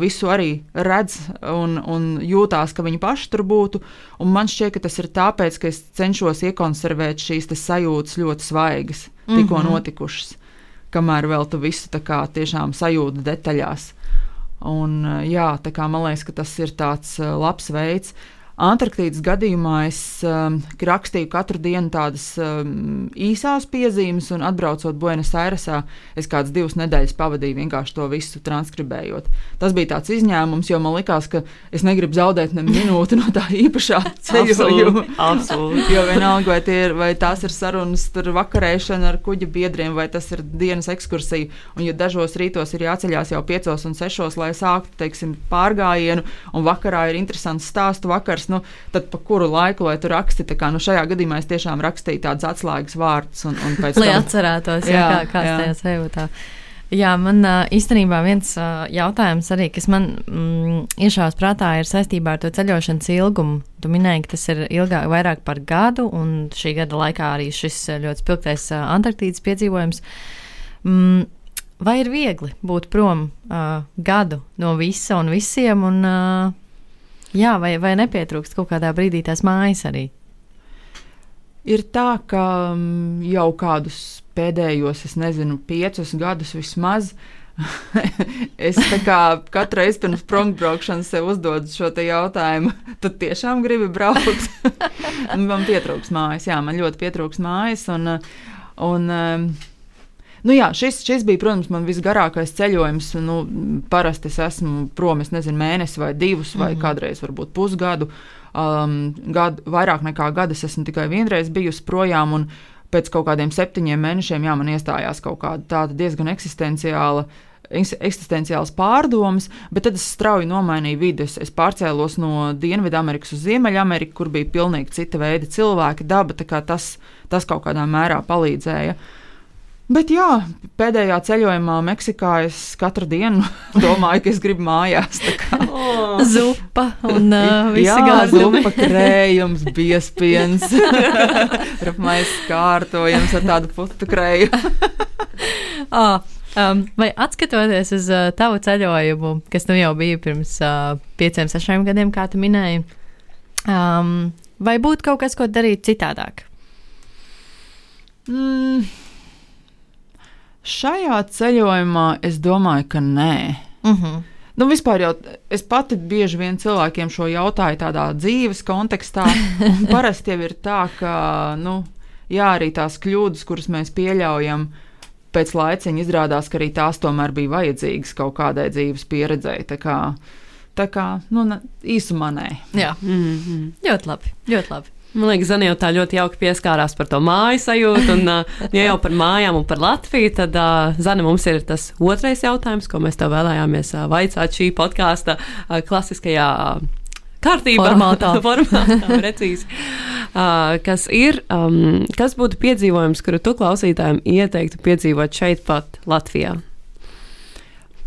visu arī redz un, un jūtās, ka viņi paši tur būtu. Un man šķiet, ka tas ir tāpēc, ka es cenšos iekonservēt šīs sajūtas ļoti svaigas, tikko mm -hmm. notikušas, kamēr vēl tu visu kā, tiešām sajūti detaļās. Un, jā, kā, man liekas, ka tas ir tāds labs veids. Antarktīdas gadījumā es um, rakstīju katru dienu tādas um, īsās piezīmes, un atbraucot Buenos Airesā, es kādas divas nedēļas pavadīju vienkārši to visu transkribējot. Tas bija tāds izņēmums, jo man likās, ka es negribu zaudēt ne minūti no tā īpašā [laughs] ceļojuma. Absolūti. jo vienalga, vai, ir, vai tās ir sarunas, tur vakarēšana ar kuģa biedriem, vai tas ir dienas ekskursija. Un, ja dažos rītos ir jāceļās jau piecos un sešos, lai sāktu teiksim, pārgājienu, un vakarā ir interesants stāstu vakars piemērs, nu, tad pa kuru laiku, lai tu raksti, tā kā nu, šajā gadījumā es tiešām rakstīju tādus atslēgas vārdus. Un, un lai tam... atcerētos, jā, jā, kā, kāds jā. tajā sajūtā. Jā, man īstenībā viens jautājums arī, kas man mm, iešāvās prātā, ir saistībā ar to ceļošanas ilgumu. Tu minēji, ka tas ir ilgāk, vairāk par gadu, un šī gada laikā arī šis ļoti spilgtais Antarktīdas piedzīvojums. Mm, vai ir viegli būt prom uh, gadu no visa un visiem, un uh, jā, vai, vai nepietrūkst kaut kādā brīdī tās mājas arī? Ir tā, ka jau kādus pēdējos, es nezinu, piecus gadus vismaz. [laughs] es katru reizi pirms prombraukšanas sev uzdodu šo jautājumu, [laughs] tad tiešām gribi braukt. [laughs] man pietrūks mājas, jā, man ļoti pietrūks mājas. Un, un, Nu jā, šis, šis bija, protams, man visgarākais ceļojums. Nu, parasti es esmu prom, es nezinu, mēnesi vai divus, vai mm kādreiz varbūt pusgadu. Um, gadu, vairāk nekā gadu es esmu tikai vienreiz bijusi projām. Un, pēc kaut kādiem septiņiem mēnešiem, jā, man iestājās kaut kāda diezgan eksistenciāla. Eksistenciāls pārdomas, bet tad es strauji nomainīju vidi. Es, es pārcēlos no Dienvidamerikas uz Ziemeļameriku, kur bija pilnīgi cita veida cilvēki, daba. Tas, tas kaut kādā mērā palīdzēja. Uh, Bet jā, pēdējā ceļojumā Meksikā es katru dienu [laughs] domāju, ka es gribu mājās. [laughs] Oh. Zupa un uh, jā, zupa, krējums, biespiens, [laughs] rapmais kārtojums ar tādu putu krēju. oh. Um, vai atskatoties uz uh, tavu ceļojumu, kas nu jau bija pirms uh, pieciem, sešiem gadiem, kā tu minēji, um, vai būtu kaut kas, ko darīt citādāk? Mm. Šajā ceļojumā es domāju, ka nē. Uh mhm. -huh. Nu, vispār jau es pati bieži vien cilvēkiem šo jautāju tādā dzīves kontekstā. [laughs] Parasti jau ir tā, ka, nu, jā, arī tās kļūdas, kuras mēs pieļaujam, pēc laiciņa izrādās, ka arī tās tomēr bija vajadzīgas kaut kādai dzīves pieredzēji. Tā kā, tā kā nu, īsumā nē. Jā, mm -hmm. ļoti labi. Ļoti labi. Man liekas, Zana jau tā ļoti jauki pieskārās par to māju sajūtu. Un, uh, [laughs] ja jau par mājām un par Latviju, tad Zana mums ir tas otrais jautājums, ko mēs tev vēlējāmies vaicāt šī podkāsta klasiskajā. Kārtībā, formātā, [laughs] formātā precīzi. [laughs] Uh, kas ir, um, kas būtu piedzīvojums, kuru tu klausītājiem ieteiktu piedzīvot šeit, pat Latvijā?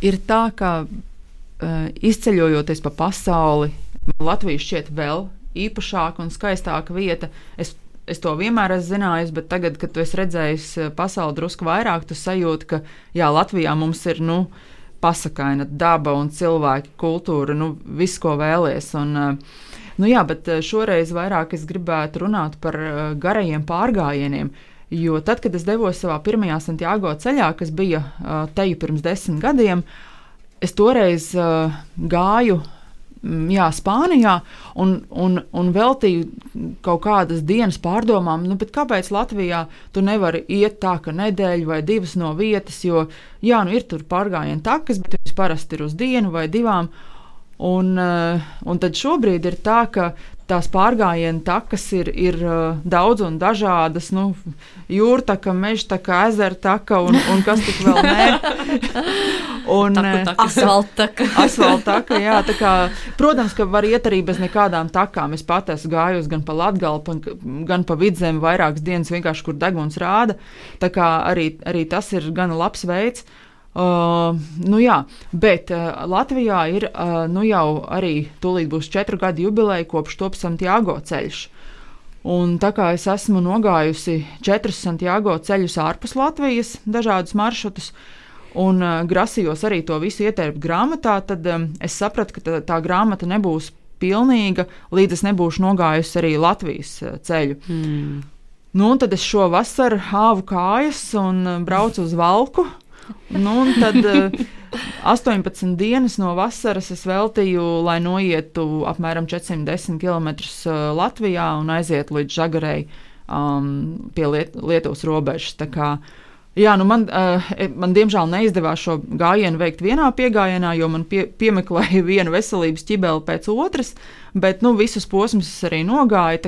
Ir tā, ka uh, izceļojoties pa pasauli, Latvija šķiet vēl īpašāka un skaistāka vieta. Es, es to vienmēr esmu zinājis, bet tagad, kad es redzēju eh, pasauli drusku vairāk, tu sajūti, ka jā, Latvijā mums ir. Nu, Pasakaina daba un cilvēki, kultūra, nu, viss, ko vēlies. Un, uh, Nu jā, bet eh, šoreiz vairāk es gribētu runāt par garajiem pārgājieniem. Jo tad, kad es devos savā pirmajā Santiago ceļā, kas bija uh, teju pirms desmit gadiem, es toreiz gāju jā, Spānijā un, un, un veltīju kaut kādas dienas pārdomām, nu, kāpēc Latvijā tu nevari iet tā, ka nedēļa vai divas no vietas, jo jā, nu, ir tur pārgājienu takas, bet viņas parasti ir uz dienu vai divām. Un, uh, un tad šobrīd ir tā, ka tās pārgājienu takas ir, ir uh, daudz un dažādas. Nu, jūrtaka, mežtaka, ezertaka un, un kas tik vēl nē. [laughs] un uh, asfaltaka. [laughs] asfaltaka, jā, tā kā, protams, ka var iet arī bez nekādām takām. Es pat esmu gājusi gan pa Latgalpu, gan pa vidzemi vairākas dienas vienkārši, kur deguns rāda. Tā kā arī, arī tas ir gana labs veids. Uh, nu jā, bet uh, Latvijā ir uh, nu jau arī tūlīt būs četru gadu jubileja kopš top Santiago ceļš. Un tā kā es esmu nogājusi četrus Santiago ceļus ārpus Latvijas, dažādus maršrutus, un uh, grasījos arī to visu ietērpt grāmatā, tad um, es sapratu, ka tā, tā grāmata nebūs pilnīga, līdz es nebūšu nogājusi arī Latvijas uh, ceļu. Mm. Nu, tad es šo vasaru hāvu kājas un uh, braucu uz Valku. Nu, tad uh, eh, 18 dienas no vasaras es veltīju, lai noietu apmēram 410 km uh, Latvijā un aizietu līdz Žagarei um, pie Liet Lietuvas robežas. Jā, nu man, uh, man diemžēl neizdevās šo gājienu veikt vienā piegājienā, jo man pie, piemeklēja [laughs] vienu veselības ķibeli pēc otras, bet nu, visus posmus es arī nogāju.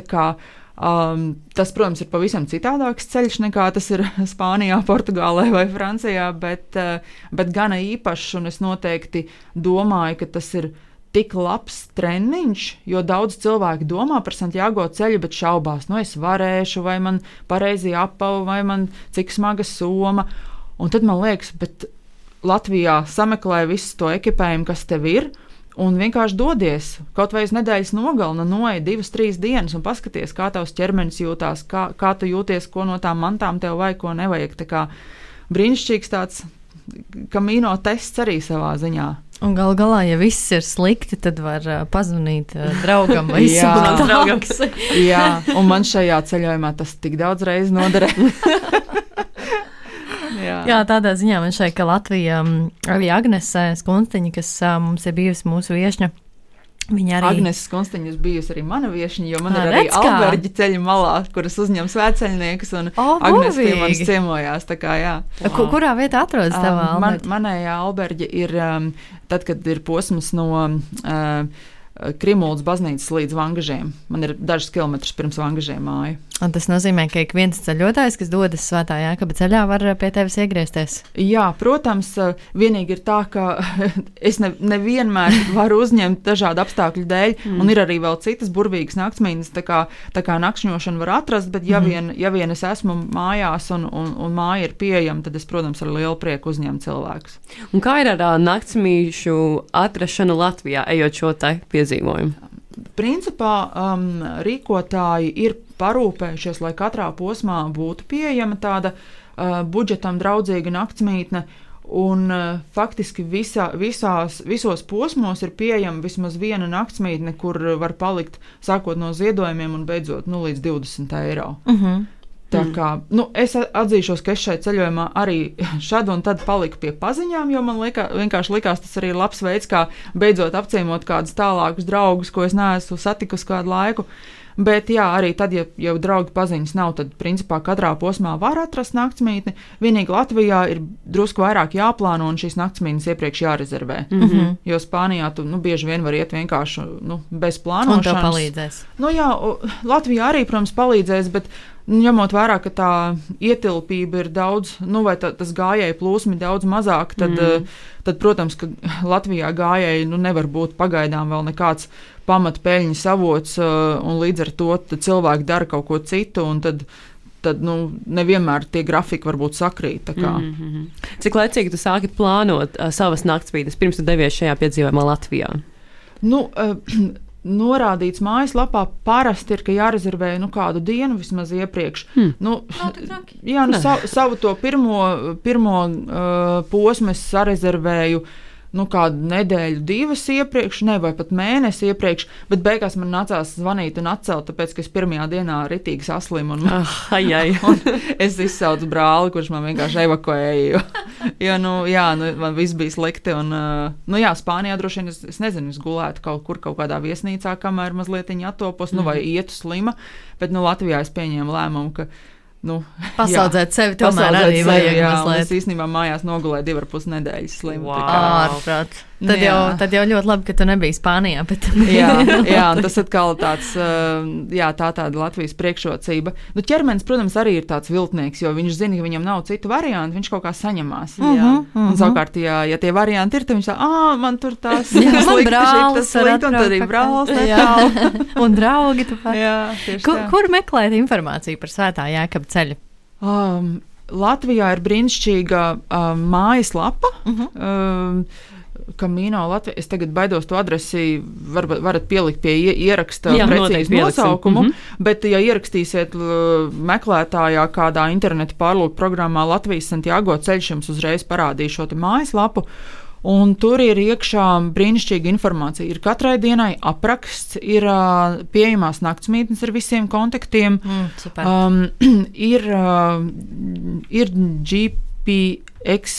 Um, tas, protams, ir pavisam citādāks ceļš nekā tas ir [laughs] Spānijā, Portugālē vai Francijā, bet, uh, bet gana īpašs. Es noteikti domāju, ka tas ir tik labs treniņš, jo daudz cilvēku domā par Santiago ceļu, bet šaubās, nu es varēšu, vai man pareizi apava, vai man cik smaga soma. Un tad man liekas, bet Latvijā sameklē visu to ekipējumu, kas tev ir. Un vienkārši dodies kaut vai uz nedēļas nogalni, noej divas, trīs dienas un paskaties, kā tavs ķermenis jūtās, kā, kā tu jūties, ko no tām mantām tev vajag, ko nevajag. Tā kā brīnišķīgs tāds kamīno tests arī savā ziņā. Un gal galā, ja viss ir slikti, tad var uh, pazvanīt uh, draugam vai [laughs] [laughs] izsūtīt Draugam. Jā, un man šajā ceļojumā tas tik daudz reizes noderēja. [laughs] Jā. Jā, tādā ziņā man šeit, ka Latvija, um, arī Agnese Skunstiņa, kas uh, mums ir bijusi mūsu viešņa, viņa arī Agnēs Konstaņš bijusi arī mana viesiņa, jo man Ā, ir arī alberģi ceļa malā, kuras uzņem svētceļniekus. Un O, Agnēs pie manis ciemojās. Kā. Ku, kurā vietā atrodas tavā Um, man, alberģe? manējā alberģe ir um, tad, kad ir posms no uh, Krimuldas baznīcas līdz Vangažiem. Man ir dažs kilometrus pirms Vangažiem māja. Un tas nozīmē, ka ik viens ceļotājs, kas dodas svētā jēkaba ceļā, var uh, pie tevis iegriezties. Jā, protams, uh, vienīgi ir tā, ka [laughs] es ne, nevienmēr [laughs] varu uzņemt dažādu apstākļu dēļ, mm. un ir arī vēl citas burvīgas naktsmītnes, tā kā, tā kā nakšņošanu var atrast, bet ja, mm. vien, ja vien es esmu mājās un, un, un māja ir pieejama, tad es, protams, ar lielu prieku uzņemu cilvēkus. Un kā ir ar ā, naktsmīšu atrašanu Latvijā, ejot šo te piedzīvojumu? Principā um, rīkotāji ir parūpējušies, lai katrā posmā būtu pieejama tāda uh, budžetam draudzīga naktsmītne. Un, uh, faktiski visā, visās, visos posmos ir pieejama vismaz viena naktsmītne, kur var palikt sākot no ziedojumiem un beidzot nu, līdz 20 eiro. Uh -huh. Tā kā, nu, es atzīšos, ka es šai ceļojumā arī [laughs] šad un tad paliku pie paziņām, jo man lika, vienkārši likās, tas arī ir labs veids, kā beidzot apciemot kādus tālākus draugus, ko es neesmu satikusi kādu laiku. Bet, jā, arī tad, ja jau draugi paziņas nav, tad, principā, katrā posmā var atrast naktsmītni. Vienīgi Latvijā ir drusku vairāk jāplāno un šīs naktsmītnes iepriekš jārezervē. Mm. -hmm. Jo Spānijā tu nu, bieži vien var iet vienkārši nu, bez Un tev plānošanas. palīdzēs. Nu, jā, Latvijā arī, protams, palīdzēs, bet ņemot vērā, ka tā ietilpība ir daudz, nu, vai tā, tas gājēju plūsmi daudz mazāk, tad, mm. tad protams, ka Latvijā gājēji nu, nevar būt pagaidām vēl nekāds pamatpeļņas avots, uh, un līdz ar to cilvēki dara kaut ko citu. un Tad, tad nu, nevienmēr tie grafiki varbūt sakrīt. Mm -hmm. Cik laicīgi tu sāki plānot uh, savas naktsmītnes pirms tu devies šajā piedzīvojumā Latvijā? Nu, uh, norādīts mājaslapā parasti ir, ka jārezervē nu, kādu dienu vismaz iepriekš. Hmm. Nu, traki. jā, nu, savu, savu to pirmo, pirmo uh, posmu es sarezervēju. Nu, kādu nedēļu, divas iepriekš, ne, vai pat mēnesi iepriekš, bet beigās man nācās zvanīt un atcelt, tāpēc, ka es pirmajā dienā ritīgi saslimu. Un, Ah, ai, ai. [laughs] un es izsaucu brāli, kurš man vienkārši evakuēja. Jo, jo nu, jā, nu, man viss bija slikti. Un, uh, nu, jā, Spānijā droši vien es, es nezinu, es gulētu kaut kur, kaut kādā viesnīcā, kamēr mazliet attopos, nu, vai ietu slima. Bet nu, Latvijā es pieņēmu lēmumu, ka. Nu, Pasaudzēt sevi tomēr arī sevi, vajag jā, mazliet. Es īstenībā mājās nogulēju divas ar pus nedēļas slimu. Wow. Ārprāt. Nu, Tad jau, jā. tad jau ļoti labi, ka tu nebija Spānijā. Bet... jā, [laughs] jā, tas atkal tāds, uh, jā, tā tāda Latvijas priekšrocība. Nu, ķermenis, protams, arī ir tāds viltnieks, jo viņš zina, ka viņam nav citu variantu, viņš kaut kā saņemās. Mhm, Jā. mhm. Un savukārt, ja, ja tie varianti ir, tad viņš tā, ah, man tur tās [laughs] brālis un tad pakaļ. brālis. [laughs] Un draugi Kur, tā. kur meklēt informāciju par svētā jēkaba ceļu? Um, Latvijā ir brīnišķīga um, mājaslapa. Uh -huh. Um, Kamino Latvijā. Es tagad baidos to adresi, var, varat pielikt pie ie- ieraksta Jā, precīzi nosaukumu. Mhm. Bet, ja ierakstīsiet meklētājā kādā interneta pārlūku programmā Latvijas Santiago ceļš, jums uzreiz parādīs šo mājaslapu. Un tur ir iekšā brīnišķīga informācija. Ir katrai dienai apraksts, ir uh, pieejamās naktsmītnes ar visiem kontaktiem. Mm, super. Um, [clears throat] ir, uh, ir GPX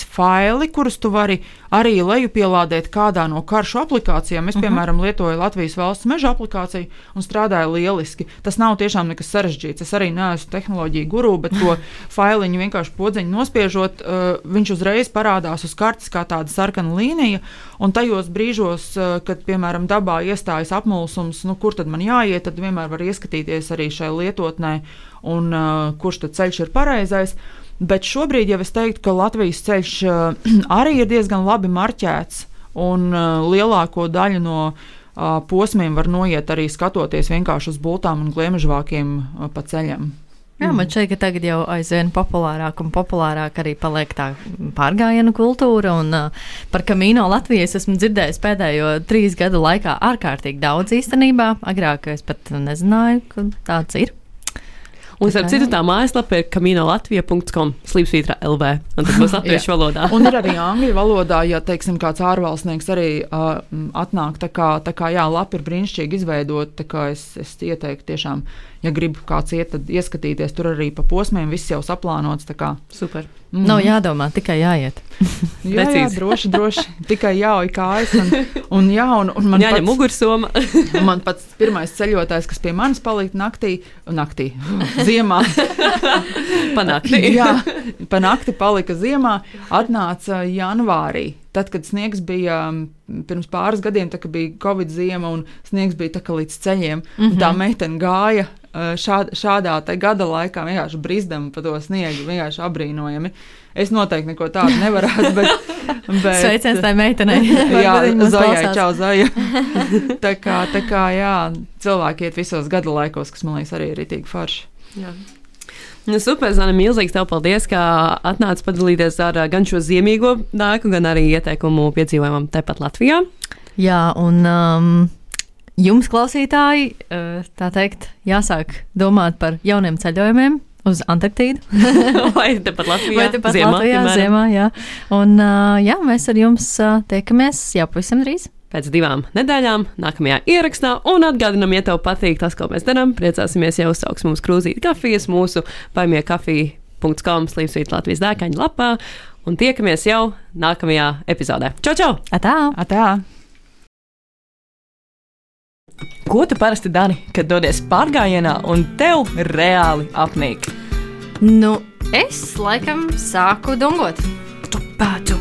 faili, kurus tu vari arī lejupielādēt kādā no karšu aplikācijām. Es, Mhm. piemēram, lietoju Latvijas valsts meža aplikāciju un strādāju lieliski. Tas nav tiešām nekas sarežģīts. Es arī neesmu tehnoloģija guru, bet to [laughs] failiņu vienkārši podziņu nospiežot, uh, viņš uzreiz parādās uz kartes kā tāda sarkana līnija. Un tajos brīžos, uh, kad, piemēram, dabā iestājas apmulsums, nu, kur tad man jāiet, tad vienmēr var ieskatīties arī šai lietotnē, un uh, kurš tad ceļš ir pareizais. Bet šobrīd jau es teiktu, ka Latvijas ceļš uh, [clears throat] arī ir diezgan labi marķēts. un uh, lielāko daļu no uh, posmiem var noiet arī skatoties vienkārši uz bultām un gliemežvākiem pa ceļam. Jā, man šķiet, ka tagad jau aizvien populārāk un populārāk arī paliek tā pārgājienu kultūra. Un, uh, par Kamino Latvijas esmu dzirdējis pēdējo trīs gadu laikā ārkārtīgi daudz īstenībā. Agrāk es pat nezināju, ka tāds ir. Un, starp citu, tā mājaslapa ir kaminolatvija.com, slīpsvītra LV. Un tas būs [laughs] latviešu valodā. un ir arī angļu valodā, ja, teiksim, kāds ārvalstnieks arī uh, atnāk, tā kā, tā kā, jā, lapa ir brīnišķīgi izveidot, tā kā es, es ieteiktu tiešām ja grib kāds iet, tad ieskatīties tur arī pa posmiem, viss jau saplānots. Super. Mm. Nav jādomā, tikai jāiet. [laughs] jā, jā, droši, droši. Tikai jāuj kājas. Un, un, jā, un, un man jāņem mugursoma. [laughs] man pats pirmais ceļotājs, kas pie manis palika naktī, naktī, [laughs] ziemā. pa nakti. jā, pa nakti palika ziemā, atnāca janvārī. Tad, kad sniegs bija pirms pāris gadiem, tad bija Covid ziema un sniegs bija līdz ceļiem, mm -hmm. tā mhm. meitene gāja šād, šādā gada laikā vienkārši brizdam pa to sniegu, vienkārši apbrīnojami. Es noteikti neko tādu nevarētu. [laughs] Bet, bet, Sveiciens tai meitenei. [laughs] jā, Zojai, čau, Zoja. [laughs] tā kā, tā kā, jā, cilvēki iet visos gada laikos, kas man liekas arī ir ritīgi forši. Jā. Nu, super, Zana, milzīgs tev paldies, ka atnāci padalīties ar gan šo ziemīgo dāku, gan arī ieteikumu piedzīvojumam tepat Latvijā. Jā, un um, jums, klausītāji, tā teikt, jāsāk domāt par jauniem ceļojumiem. Uz Antarktīdu. [laughs] Vai tepat Latvijā? Vai tepat ziemā, Latvijā, piemēram. ziemā, jā. Un uh, jā, mēs ar jums uh, tiekamies jau pavisam drīz. Pēc divām nedēļām, nākamajā ierakstā, un atgādinām, ja tev patīk tas, ko mēs darām, priecāsimies, ja uzsauks mums krūzīt kafijas mūsu paimie kafija.com slīpsvīt Latvijas dēkaņa lapā, un tiekamies jau nākamajā epizodē. Čau, čau! Atā! Atā. Ko tu parasti dari, kad dodies pārgājienā un tev reāli apnīk? Nu, es laikam sāku dungot. Paču,